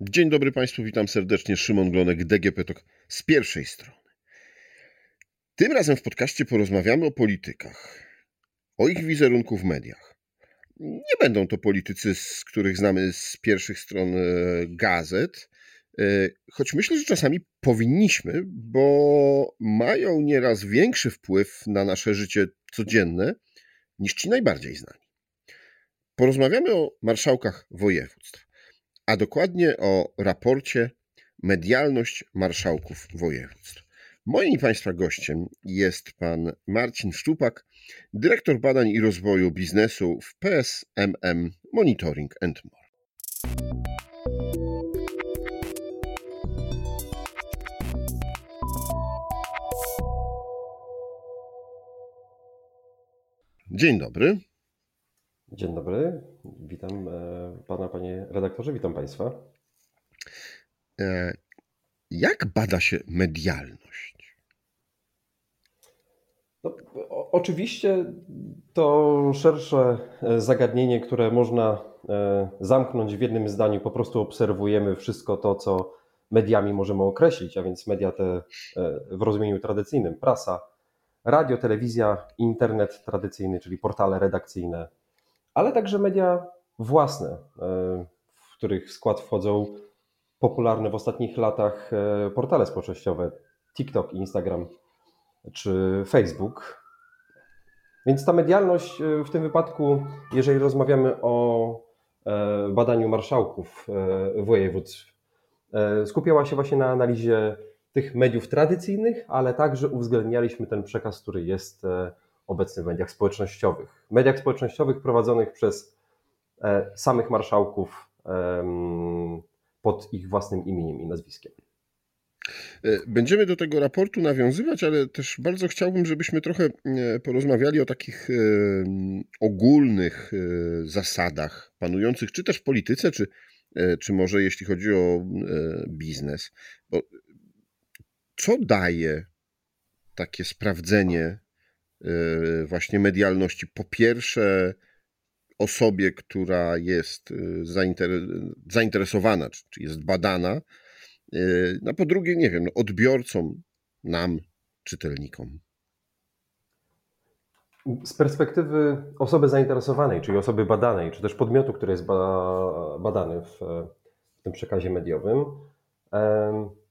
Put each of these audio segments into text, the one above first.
Dzień dobry Państwu, witam serdecznie. Szymon Glonek, DGP TOK z pierwszej strony. Tym razem w podcaście porozmawiamy o politykach, o ich wizerunku w mediach. Nie będą to politycy, z których znamy z pierwszych stron e, gazet, e, choć myślę, że czasami powinniśmy, bo mają nieraz większy wpływ na nasze życie codzienne niż ci najbardziej znani. Porozmawiamy o marszałkach województw a dokładnie o raporcie Medialność Marszałków Województw. Moim Państwa gościem jest pan Marcin Szczupak, dyrektor badań i rozwoju biznesu w PSMM Monitoring and More. Dzień dobry. Dzień dobry, witam e, pana, panie redaktorze, witam państwa. E, jak bada się medialność? No, oczywiście to szersze e, zagadnienie, które można zamknąć w jednym zdaniu. Po prostu obserwujemy wszystko to, co mediami możemy określić, a więc media te w rozumieniu tradycyjnym, prasa, radio, telewizja, internet tradycyjny, czyli portale redakcyjne, ale także media własne, e, w których skład wchodzą popularne w ostatnich latach e, portale społecznościowe TikTok, Instagram czy Facebook. Więc ta medialność e, w tym wypadku, jeżeli rozmawiamy o badaniu marszałków województw, skupiała się właśnie na analizie tych mediów tradycyjnych, ale także uwzględnialiśmy ten przekaz, który jest obecny w mediach społecznościowych. Mediach społecznościowych prowadzonych przez e, samych marszałków pod ich własnym imieniem i nazwiskiem. E, będziemy do tego raportu nawiązywać, ale też bardzo chciałbym, żebyśmy trochę e, porozmawiali o takich ogólnych zasadach panujących, czy też w polityce, czy, czy może jeśli chodzi o biznes. Bo co daje takie sprawdzenie właśnie medialności. Po pierwsze, osobie, która jest y, zainteresowana, czy jest badana, y, no po drugie, nie wiem, no odbiorcom, nam, czytelnikom. Z perspektywy osoby zainteresowanej, czyli osoby badanej, czy też podmiotu, który jest badany w, w tym przekazie mediowym,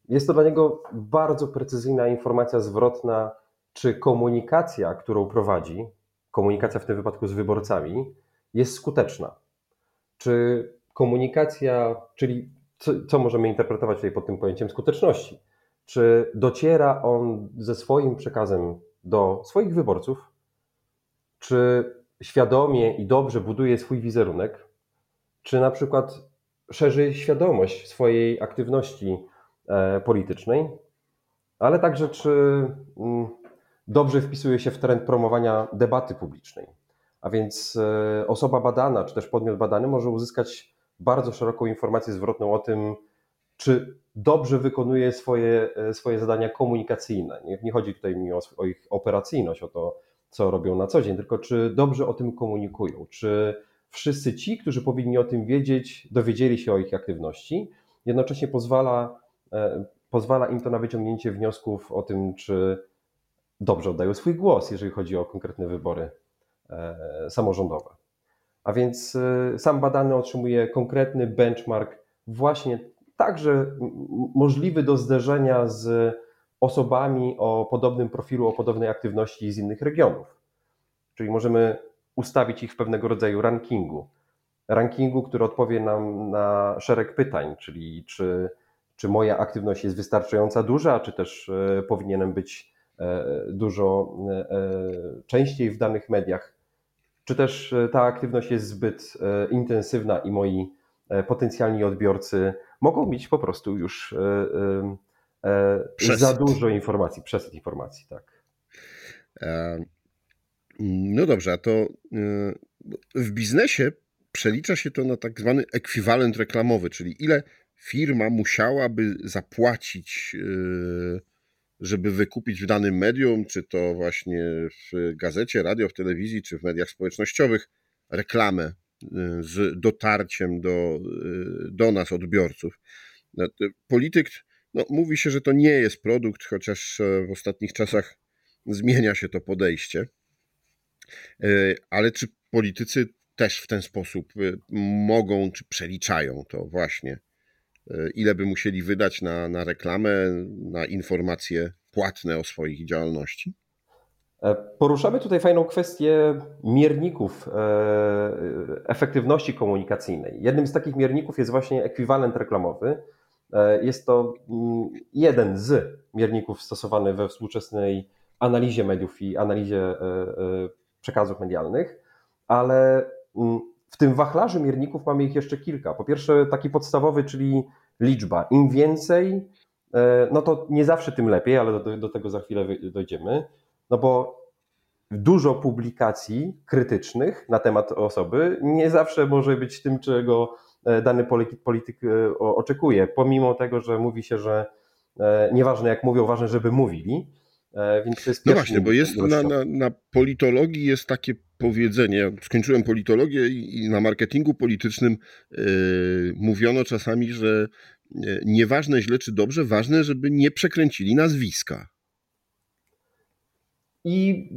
jest to dla niego bardzo precyzyjna informacja zwrotna czy komunikacja, którą prowadzi, komunikacja w tym wypadku z wyborcami, jest skuteczna. Czy komunikacja, czyli co, co możemy interpretować tutaj pod tym pojęciem skuteczności? Czy dociera on ze swoim przekazem do swoich wyborców? Czy świadomie i dobrze buduje swój wizerunek? Czy na przykład szerzy świadomość swojej aktywności e, politycznej? Ale także czy mm, dobrze wpisuje się w trend promowania debaty publicznej. A więc e, osoba badana, czy też podmiot badany może uzyskać bardzo szeroką informację zwrotną o tym, czy dobrze wykonuje swoje, e, swoje zadania komunikacyjne. Nie, nie chodzi tutaj mi o, o ich operacyjność, o to, co robią na co dzień, tylko czy dobrze o tym komunikują, czy wszyscy ci, którzy powinni o tym wiedzieć, dowiedzieli się o ich aktywności. Jednocześnie pozwala, e, pozwala im to na wyciągnięcie wniosków o tym, czy dobrze oddają swój głos, jeżeli chodzi o konkretne wybory e, samorządowe. A więc e, sam badany otrzymuje konkretny benchmark, właśnie także możliwy do zderzenia z osobami o podobnym profilu, o podobnej aktywności z innych regionów. Czyli możemy ustawić ich w pewnego rodzaju rankingu. Rankingu, który odpowie nam na szereg pytań, czyli czy, czy moja aktywność jest wystarczająco duża, czy też e, powinienem być dużo e, e, częściej w danych mediach, czy też ta aktywność jest zbyt intensywna i moi potencjalni odbiorcy mogą mieć po prostu już za dużo informacji, przesyt informacji, tak. No dobrze, a to w biznesie przelicza się to na tak zwany ekwiwalent reklamowy, czyli ile firma musiałaby zapłacić żeby wykupić w danym medium, czy to właśnie w gazecie, radio, w telewizji, czy w mediach społecznościowych, reklamę z dotarciem do, do nas, odbiorców. Polityk, no, mówi się, że to nie jest produkt, chociaż w ostatnich czasach zmienia się to podejście. Ale czy politycy też w ten sposób mogą, czy przeliczają to właśnie? Ile by musieli wydać na, na reklamę, na informacje płatne o swoich działalności? E, poruszamy tutaj fajną kwestię mierników e, efektywności komunikacyjnej. Jednym z takich mierników jest właśnie ekwiwalent reklamowy. E, jest to mm, jeden z mierników stosowany we współczesnej analizie mediów i analizie przekazów medialnych, ale mm, w tym wachlarzu mierników mamy ich jeszcze kilka. Po pierwsze, taki podstawowy, czyli liczba. Im więcej, no to nie zawsze tym lepiej, ale do, do tego za chwilę dojdziemy. No bo dużo publikacji krytycznych na temat osoby nie zawsze może być tym, czego e, dany polityk e, oczekuje, pomimo tego, że mówi się, że e, nieważne jak mówią, ważne, żeby mówili. Więc to jest no właśnie, bo jest na, na, na, politologii jest takie powiedzenie, skończyłem politologię i, i na marketingu politycznym yy, mówiono czasami, że nieważne źle czy dobrze, ważne, żeby nie przekręcili nazwiska. I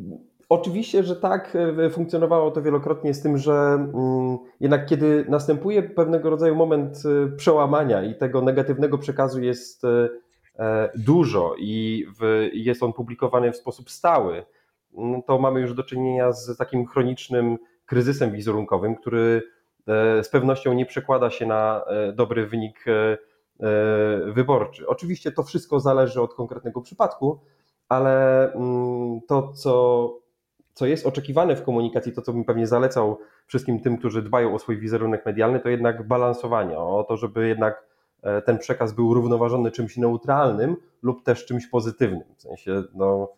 Oczywiście, że tak, e, funkcjonowało to wielokrotnie z tym, że mm, jednak kiedy następuje pewnego rodzaju moment e, przełamania i tego negatywnego przekazu jest e, dużo i jest on publikowany w sposób stały, mm, to mamy już do czynienia z takim chronicznym kryzysem wizerunkowym, który z pewnością nie przekłada się na dobry wynik wyborczy. Oczywiście to wszystko zależy od konkretnego przypadku, ale mm, to, co co jest oczekiwane w komunikacji, to co bym pewnie zalecał wszystkim tym, którzy dbają o swój wizerunek medialny, to jednak balansowanie, o to, żeby jednak e, ten przekaz był równoważony czymś neutralnym lub też czymś pozytywnym. W sensie no,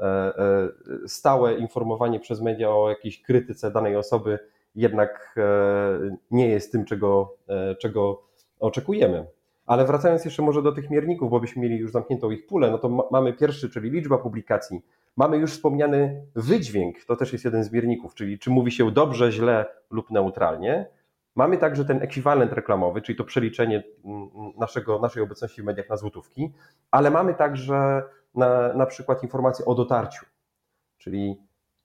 e, e, stałe informowanie przez media o jakiejś krytyce danej osoby jednak nie jest tym, czego, czego oczekujemy. Ale wracając jeszcze może do tych mierników, bo byśmy mieli już zamkniętą ich pulę, no to mamy pierwszy, czyli liczba publikacji Mamy już wspomniany wydźwięk, to też jest jeden z mierników, czyli czy mówi się dobrze, źle lub neutralnie. Mamy także ten ekwiwalent reklamowy, czyli to przeliczenie mm, naszego, naszej obecności w mediach na złotówki, ale mamy także na, na przykład informacje o dotarciu, czyli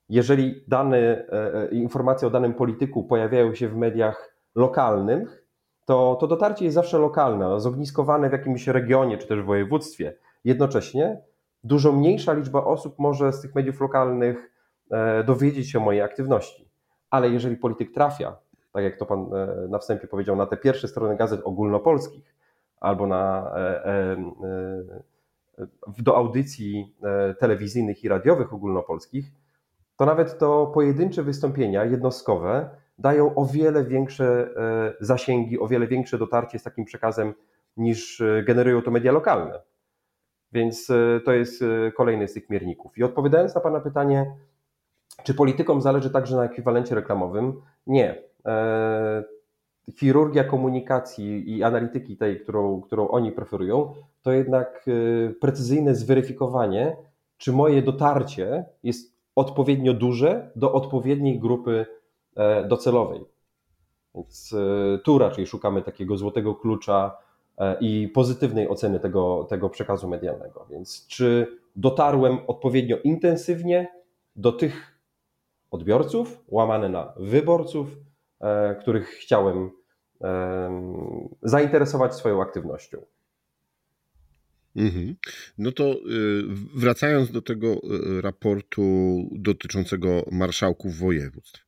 jeżeli dane, e, informacje o danym polityku pojawiają się w mediach lokalnych, to, to dotarcie jest zawsze lokalne, zogniskowane w jakimś regionie czy też województwie. Jednocześnie dużo mniejsza liczba osób może z tych mediów lokalnych e, dowiedzieć się o mojej aktywności. Ale jeżeli polityk trafia, tak jak to pan e, na wstępie powiedział, na te pierwsze strony gazet ogólnopolskich albo na, e, do audycji telewizyjnych i radiowych ogólnopolskich, to nawet to pojedyncze wystąpienia jednostkowe dają o wiele większe zasięgi, o wiele większe dotarcie z takim przekazem niż generują to media lokalne. Więc e, to jest e, kolejny z tych mierników. I odpowiadając na Pana pytanie, czy politykom zależy także na ekwiwalencie reklamowym? Nie. E, chirurgia komunikacji i analityki tej, którą, którą oni preferują, to jednak precyzyjne zweryfikowanie, czy moje dotarcie jest odpowiednio duże do odpowiedniej grupy docelowej. Więc tu raczej szukamy takiego złotego klucza, E, i pozytywnej oceny tego, tego przekazu medialnego. Więc czy dotarłem odpowiednio intensywnie do tych odbiorców, łamane na wyborców, e, których chciałem zainteresować swoją aktywnością. Mhm. No to y, wracając do tego y, raportu dotyczącego marszałków województw.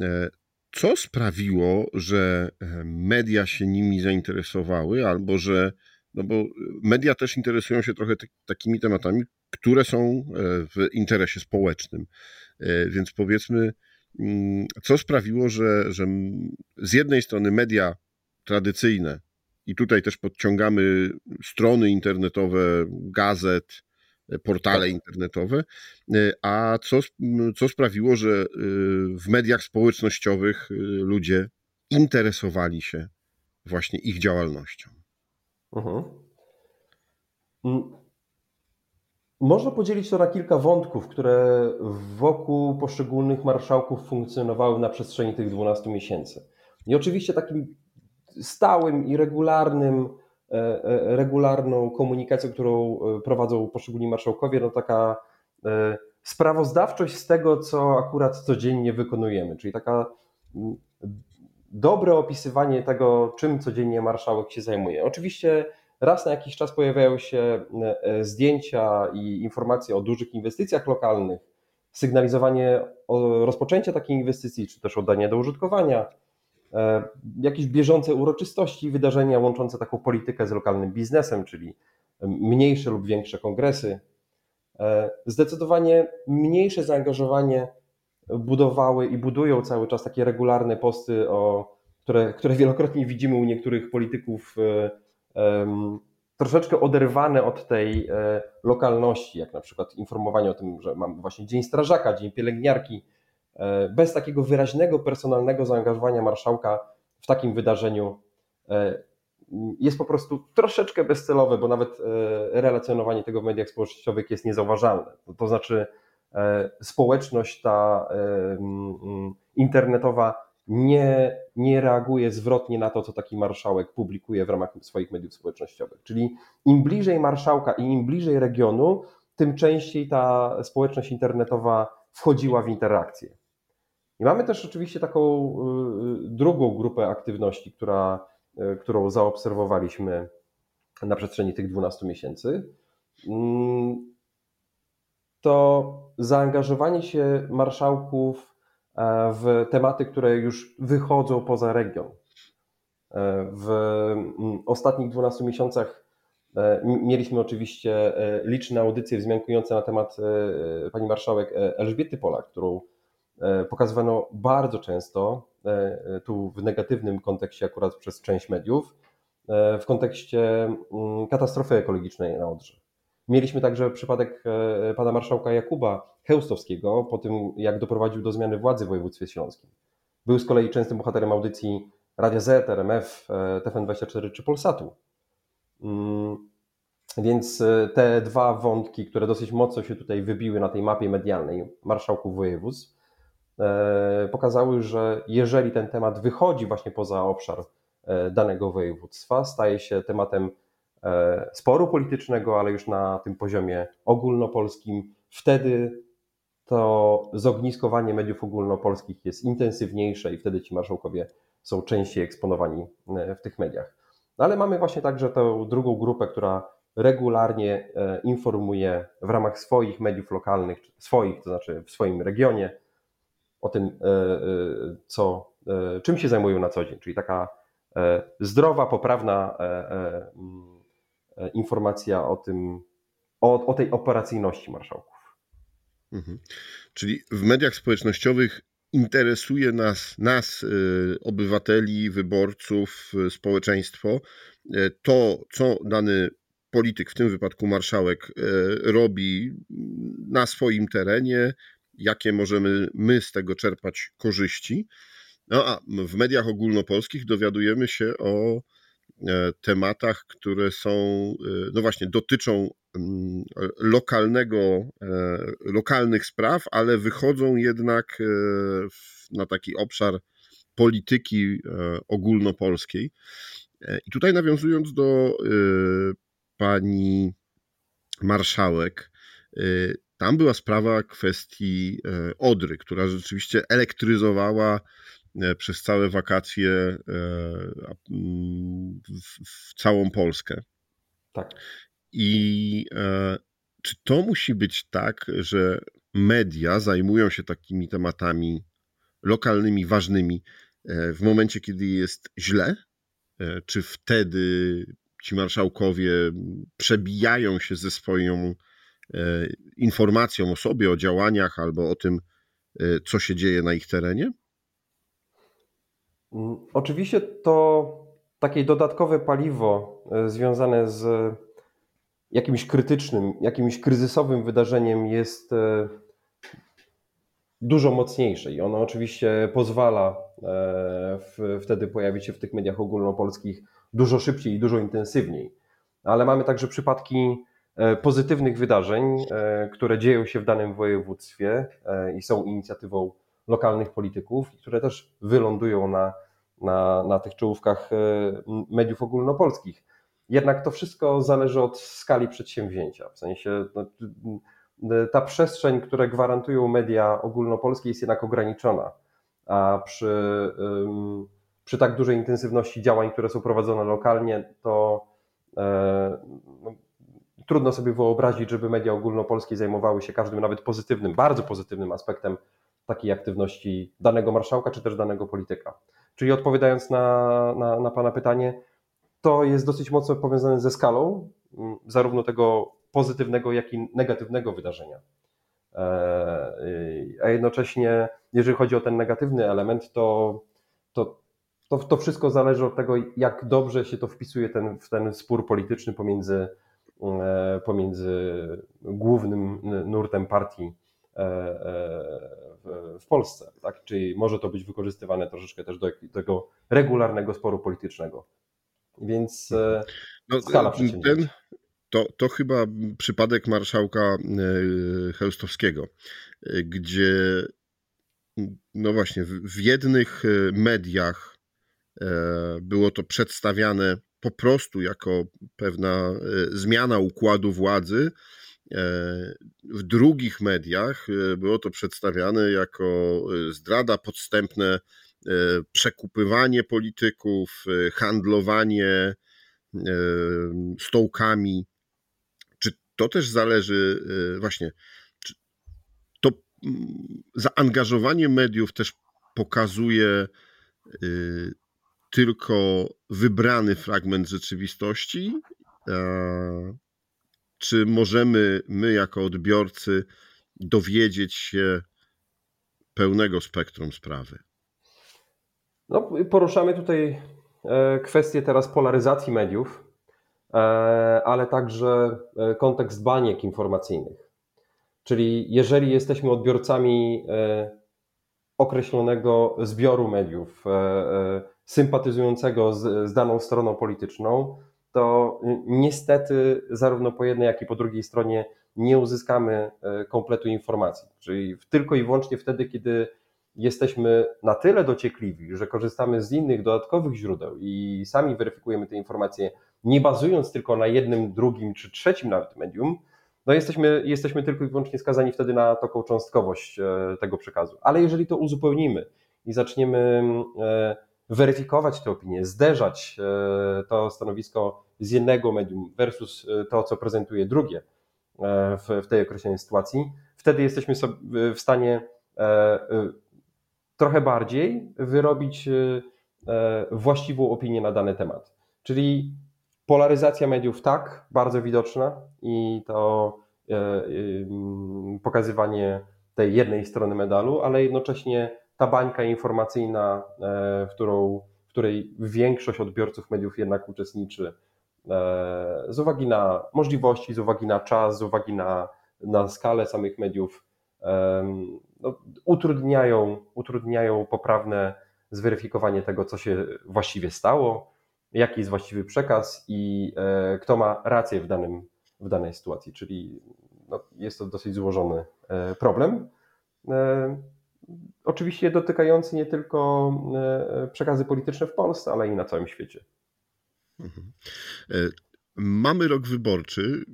E, co sprawiło, że e, media się nimi zainteresowały, albo że, no bo media też interesują się trochę takimi tematami, które są e, w interesie społecznym. E, więc powiedzmy, co sprawiło, że, że z jednej strony media tradycyjne, i tutaj też podciągamy strony internetowe, gazet, portale tak. internetowe, e, a co, co sprawiło, że e, w mediach społecznościowych e, ludzie interesowali się właśnie ich działalnością. Mhm. Można podzielić to na kilka wątków, które wokół poszczególnych marszałków funkcjonowały na przestrzeni tych 12 miesięcy. I oczywiście takim stałym i regularnym, e, e, regularną komunikacją, którą e, prowadzą poszczególni marszałkowie, no taka sprawozdawczość z tego, co akurat codziennie wykonujemy, czyli taka dobre opisywanie tego, czym codziennie marszałek się zajmuje. Oczywiście raz na jakiś czas pojawiają się zdjęcia i informacje o dużych inwestycjach lokalnych, sygnalizowanie rozpoczęcia takiej inwestycji, czy też oddanie do użytkowania E, jakieś bieżące uroczystości, wydarzenia łączące taką politykę z lokalnym biznesem, czyli mniejsze lub większe kongresy. E, zdecydowanie mniejsze zaangażowanie budowały i budują cały czas takie regularne posty, o, które, które wielokrotnie widzimy u niektórych polityków, troszeczkę oderwane od tej lokalności, jak na przykład informowanie o tym, że mamy właśnie Dzień Strażaka, Dzień Pielęgniarki, E, bez takiego wyraźnego, personalnego zaangażowania marszałka w takim wydarzeniu e, jest po prostu troszeczkę bezcelowe, bo nawet e, relacjonowanie tego w mediach społecznościowych jest niezauważalne. To znaczy, społeczność ta internetowa nie, nie reaguje zwrotnie na to, co taki marszałek publikuje w ramach swoich mediów społecznościowych. Czyli im bliżej marszałka i im bliżej regionu, tym częściej ta społeczność internetowa wchodziła w interakcję. I mamy też oczywiście taką y, y, drugą grupę aktywności, która, y, którą zaobserwowaliśmy na przestrzeni tych 12 miesięcy. Mm, to zaangażowanie się marszałków w tematy, które już wychodzą poza region. E, w mm, ostatnich 12 miesiącach e, mieliśmy oczywiście liczne audycje wzmiankujące na temat pani marszałek Elżbiety Polak, którą E, pokazywano bardzo często, e, tu w negatywnym kontekście akurat przez część mediów, e, w kontekście mm, katastrofy ekologicznej na Odrze. Mieliśmy także przypadek pana marszałka Jakuba Chełstowskiego po tym, jak doprowadził do zmiany władzy w województwie śląskim. Był z kolei częstym bohaterem audycji Radia Z, RMF, TFN24 czy Polsatu. Mm, więc te dwa wątki, które dosyć mocno się tutaj wybiły na tej mapie medialnej marszałków województw, E, pokazały, że jeżeli ten temat wychodzi właśnie poza obszar e, danego województwa, staje się tematem e, sporu politycznego, ale już na tym poziomie ogólnopolskim, wtedy to zogniskowanie mediów ogólnopolskich jest intensywniejsze i wtedy ci marszałkowie są częściej eksponowani w tych mediach. No ale mamy właśnie także tę drugą grupę, która regularnie informuje w ramach swoich mediów lokalnych, swoich, to znaczy w swoim regionie, o tym, e, e, co, e, czym się zajmują na co dzień, czyli taka zdrowa, poprawna informacja o tym, o, o tej operacyjności marszałków. Mhm. Czyli w mediach społecznościowych interesuje nas, nas, obywateli, wyborców, społeczeństwo, to, co dany polityk, w tym wypadku marszałek, robi na swoim terenie, jakie możemy my z tego czerpać korzyści. No a w mediach ogólnopolskich dowiadujemy się o e, tematach, które są, e, no właśnie, dotyczą mm, lokalnego, e, lokalnych spraw, ale wychodzą jednak na taki obszar polityki ogólnopolskiej. I tutaj nawiązując do pani marszałek, tam była sprawa kwestii e, Odry, która rzeczywiście elektryzowała e, przez całe wakacje e, w całą Polskę. Tak. I czy to musi być tak, że media zajmują się takimi tematami lokalnymi, ważnymi w momencie, kiedy jest źle? Czy wtedy ci marszałkowie przebijają się ze swoją E, informacją o sobie, o działaniach albo o tym, e, co się dzieje na ich terenie? Mm, oczywiście to takie dodatkowe paliwo e, związane z jakimś krytycznym, jakimś kryzysowym wydarzeniem jest dużo mocniejsze i ono oczywiście pozwala wtedy pojawić się w tych mediach ogólnopolskich dużo szybciej i dużo intensywniej. Ale mamy także przypadki pozytywnych wydarzeń, które dzieją się w danym województwie i są inicjatywą lokalnych polityków, które też wylądują na, na, na tych czołówkach mediów ogólnopolskich. Jednak to wszystko zależy od skali przedsięwzięcia. W sensie no, ta przestrzeń, które gwarantują media ogólnopolskie, jest jednak ograniczona. A przy, przy tak dużej intensywności działań, które są prowadzone lokalnie, to e, no, trudno sobie wyobrazić, żeby media ogólnopolskie zajmowały się każdym, nawet pozytywnym, bardzo pozytywnym aspektem takiej aktywności danego marszałka czy też danego polityka. Czyli odpowiadając na, na, na Pana pytanie, to jest dosyć mocno powiązane ze skalą zarówno tego pozytywnego, jak i negatywnego wydarzenia. E, a jednocześnie, jeżeli chodzi o ten negatywny element, to, to, to, to wszystko zależy od tego, jak dobrze się to wpisuje ten, w ten spór polityczny pomiędzy, e, pomiędzy głównym nurtem partii e, w Polsce. Tak? Czyli może to być wykorzystywane troszeczkę też do tego regularnego sporu politycznego. Więc no, skala ten, to, to chyba przypadek marszałka e, Chełstowskiego, e, gdzie no właśnie w jednych e, mediach było to przedstawiane po prostu jako pewna zmiana układu władzy. W drugich mediach było to przedstawiane jako zdrada, podstępne przekupywanie polityków, handlowanie stołkami. To też zależy właśnie, to mm, zaangażowanie mediów też pokazuje tylko wybrany fragment rzeczywistości, czy możemy my jako odbiorcy dowiedzieć się pełnego spektrum sprawy? No, poruszamy tutaj e, kwestię teraz polaryzacji mediów E, ale także e, kontekst baniek informacyjnych. Czyli jeżeli jesteśmy odbiorcami określonego zbioru mediów, sympatyzującego z, z daną stroną polityczną, to niestety zarówno po jednej, jak i po drugiej stronie nie uzyskamy kompletu informacji. Czyli tylko i wyłącznie wtedy, kiedy jesteśmy na tyle dociekliwi, że korzystamy z innych dodatkowych źródeł i sami weryfikujemy te informacje nie bazując tylko na jednym, drugim czy trzecim nawet medium, no jesteśmy, jesteśmy tylko i wyłącznie skazani wtedy na taką cząstkowość e, tego przekazu. Ale jeżeli to uzupełnimy i zaczniemy e, weryfikować te opinie, zderzać e, to stanowisko z jednego medium versus to, co prezentuje drugie w, w tej określonej sytuacji, wtedy jesteśmy w stanie trochę bardziej wyrobić właściwą opinię na dany temat. Czyli Polaryzacja mediów tak, bardzo widoczna i to e, e, pokazywanie tej jednej strony medalu, ale jednocześnie ta bańka informacyjna, e, w, którą, w której większość odbiorców mediów jednak uczestniczy, z uwagi na możliwości, z uwagi na czas, z uwagi na, na skalę samych mediów, no, utrudniają, utrudniają poprawne zweryfikowanie tego, co się właściwie stało, jaki jest właściwy przekaz i e, kto ma rację w, danym, w danej sytuacji. Czyli no, jest to dosyć złożony e, problem. E, oczywiście dotykający nie tylko przekazy polityczne w Polsce, ale i na całym świecie. Mhm. Mamy rok wyborczy.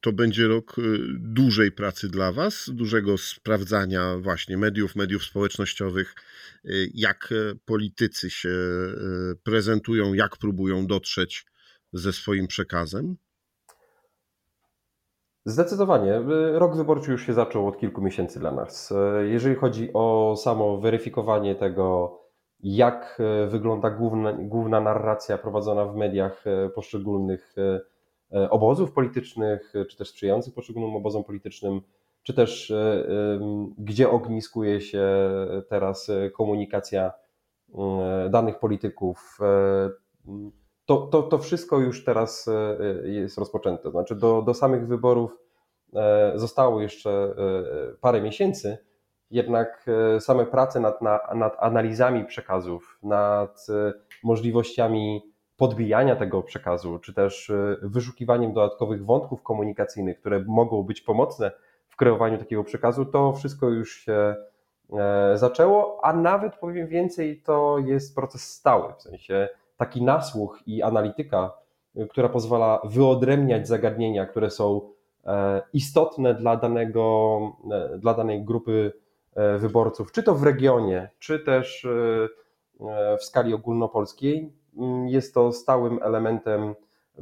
To będzie rok dużej pracy dla Was, dużego sprawdzania właśnie mediów, mediów społecznościowych, jak e, politycy się e, prezentują, jak próbują dotrzeć ze swoim przekazem? Zdecydowanie. Y, rok wyborczy już się zaczął od kilku miesięcy dla nas. E, jeżeli chodzi o samo weryfikowanie tego, jak wygląda główna, główna narracja prowadzona w mediach poszczególnych obozów politycznych, czy też sprzyjających poszczególnym obozom politycznym, czy też gdzie ogniskuje się teraz komunikacja danych polityków. To, to, to wszystko już teraz jest rozpoczęte. Znaczy do, do samych wyborów zostało jeszcze parę miesięcy, jednak same prace nad, nad analizami przekazów, nad możliwościami podbijania tego przekazu, czy też wyszukiwaniem dodatkowych wątków komunikacyjnych, które mogą być pomocne w kreowaniu takiego przekazu, to wszystko już się zaczęło, a nawet powiem więcej, to jest proces stały, w sensie taki nasłuch i analityka, która pozwala wyodrębniać zagadnienia, które są E, istotne dla, danego, e, dla danej grupy e, wyborców, czy to w regionie, czy też w skali ogólnopolskiej. Mm, jest to stałym elementem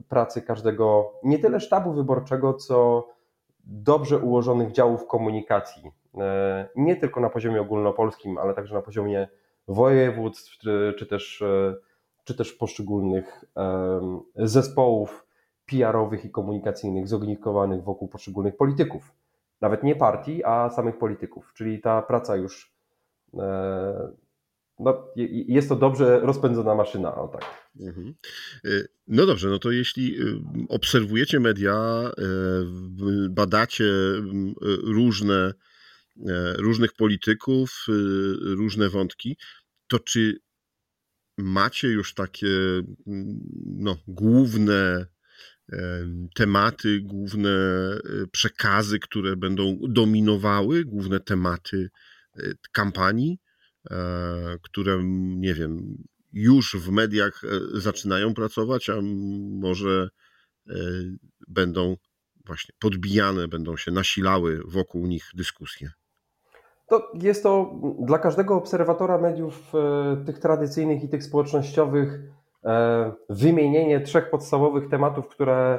pracy każdego, nie tyle sztabu wyborczego, co dobrze ułożonych działów komunikacji. Nie tylko na poziomie ogólnopolskim, ale także na poziomie województw, czy, też, czy też poszczególnych zespołów PR-owych i komunikacyjnych zorganizowanych wokół poszczególnych polityków. Nawet nie partii, a samych polityków. Czyli ta praca już e, no, jest to dobrze rozpędzona maszyna, o tak. Mhm. E, no dobrze, no to jeśli e, obserwujecie media, badacie różne, różnych polityków, różne wątki, to czy macie już takie no, główne tematy, główne e, przekazy, które będą dominowały, główne tematy e, kampanii, e, które, nie wiem, już w mediach zaczynają pracować, a może będą właśnie podbijane, będą się nasilały wokół nich dyskusje. To jest to dla każdego obserwatora mediów tych tradycyjnych i tych społecznościowych E, wymienienie trzech podstawowych tematów, które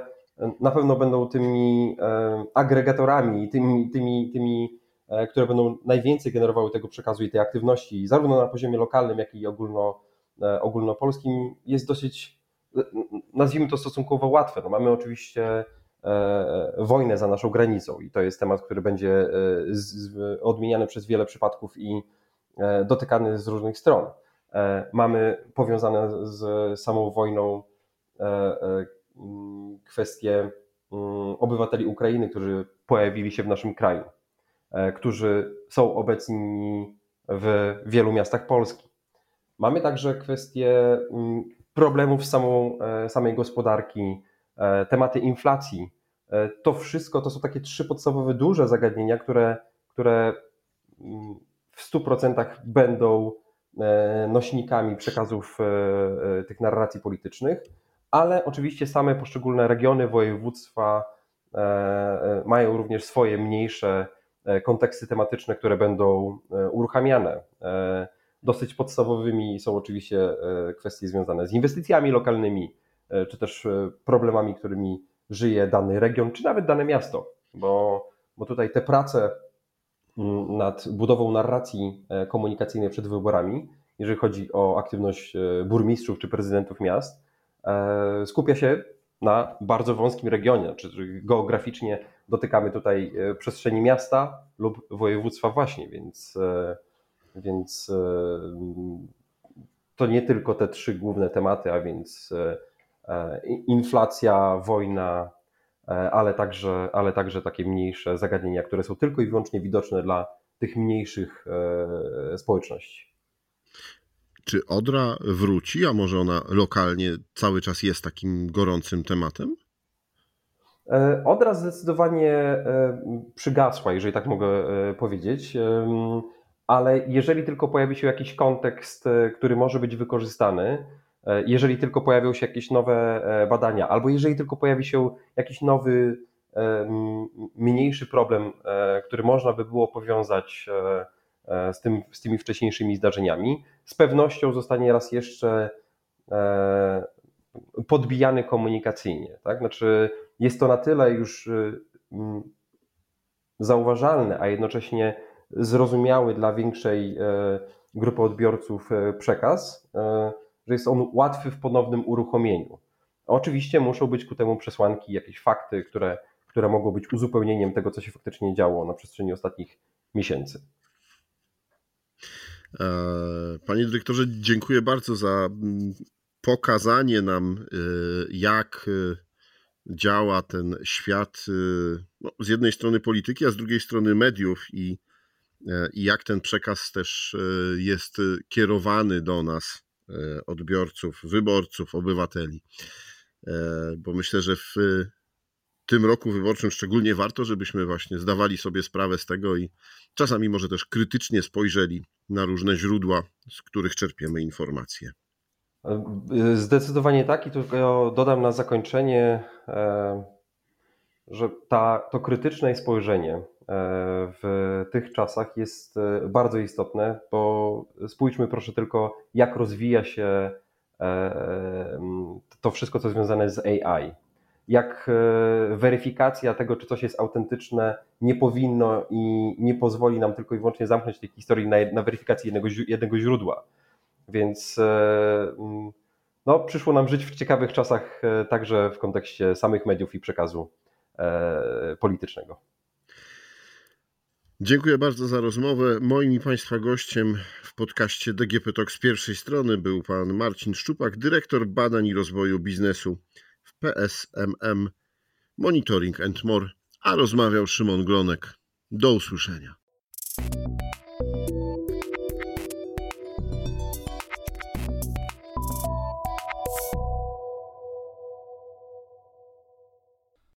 na pewno będą tymi e, agregatorami, tymi, tymi, tymi e, które będą najwięcej generowały tego przekazu i tej aktywności, zarówno na poziomie lokalnym, jak i ogólno, ogólnopolskim, jest dosyć, nazwijmy to stosunkowo łatwe. No mamy oczywiście wojnę za naszą granicą i to jest temat, który będzie odmieniany przez wiele przypadków i dotykany z różnych stron. E, mamy powiązane z samą wojną e, e, mm, kwestie mm, obywateli Ukrainy, którzy pojawili się w naszym kraju, którzy są obecni w wielu miastach Polski. Mamy także kwestie mm, problemów z samą, samej gospodarki, tematy inflacji. To wszystko to są takie trzy podstawowe, duże zagadnienia, które, które w 100% będą E, nośnikami przekazów e, e, tych narracji politycznych, ale oczywiście same poszczególne regiony, województwa mają również swoje mniejsze konteksty tematyczne, które będą uruchamiane. Dosyć podstawowymi są oczywiście kwestie związane z inwestycjami lokalnymi, czy też problemami, którymi żyje dany region, czy nawet dane miasto, bo, bo tutaj te prace nad budową narracji e, komunikacyjnej przed wyborami, jeżeli chodzi o aktywność e, burmistrzów czy prezydentów miast, e, skupia się na bardzo wąskim regionie, czy geograficznie dotykamy tutaj przestrzeni miasta lub województwa właśnie, więc, więc to nie tylko te trzy główne tematy, a więc inflacja, wojna, E, ale także, ale także takie mniejsze zagadnienia, które są tylko i wyłącznie widoczne dla tych mniejszych e, społeczności. Czy Odra wróci, a może ona lokalnie cały czas jest takim gorącym tematem? E, Odra zdecydowanie przygasła, jeżeli tak mogę powiedzieć, ale jeżeli tylko pojawi się jakiś kontekst, który może być wykorzystany, E, jeżeli tylko pojawią się jakieś nowe e, badania, albo jeżeli tylko pojawi się jakiś nowy, e, mniejszy problem, który można by było powiązać z, tym, z tymi wcześniejszymi zdarzeniami, z pewnością zostanie raz jeszcze podbijany komunikacyjnie. Tak? Znaczy, jest to na tyle już zauważalny, a jednocześnie zrozumiały dla większej grupy odbiorców przekaz, że jest on łatwy w ponownym uruchomieniu. Oczywiście muszą być ku temu przesłanki, jakieś fakty, które, które mogą być uzupełnieniem tego, co się faktycznie działo na przestrzeni ostatnich miesięcy. E, panie dyrektorze, dziękuję bardzo za mm, pokazanie nam, e, jak e, działa ten świat no, z jednej strony polityki, a z drugiej strony mediów i, i jak ten przekaz też jest kierowany do nas odbiorców, wyborców, obywateli. E, Bo myślę, że w tym roku wyborczym szczególnie warto, żebyśmy właśnie zdawali sobie sprawę z tego i czasami może też krytycznie spojrzeli na różne źródła, z których czerpiemy informacje. Zdecydowanie tak i tylko dodam na zakończenie, e, że ta, to krytyczne spojrzenie e, w tych czasach jest e, bardzo istotne, bo spójrzmy proszę tylko, jak rozwija się to wszystko, co związane z AI. Jak weryfikacja tego, czy coś jest autentyczne, nie powinno i nie pozwoli nam tylko i wyłącznie zamknąć tej historii na, na weryfikację jednego, jednego źródła więc e, no, przyszło nam żyć w ciekawych czasach, e, także w kontekście samych mediów i przekazu e, politycznego. Dziękuję bardzo za rozmowę. Moim i Państwa gościem w podcaście DGP Talk z pierwszej strony był pan Marcin Szczupak, dyrektor badań i rozwoju biznesu w PSMM Monitoring and More, a rozmawiał Szymon Glonek. Do usłyszenia.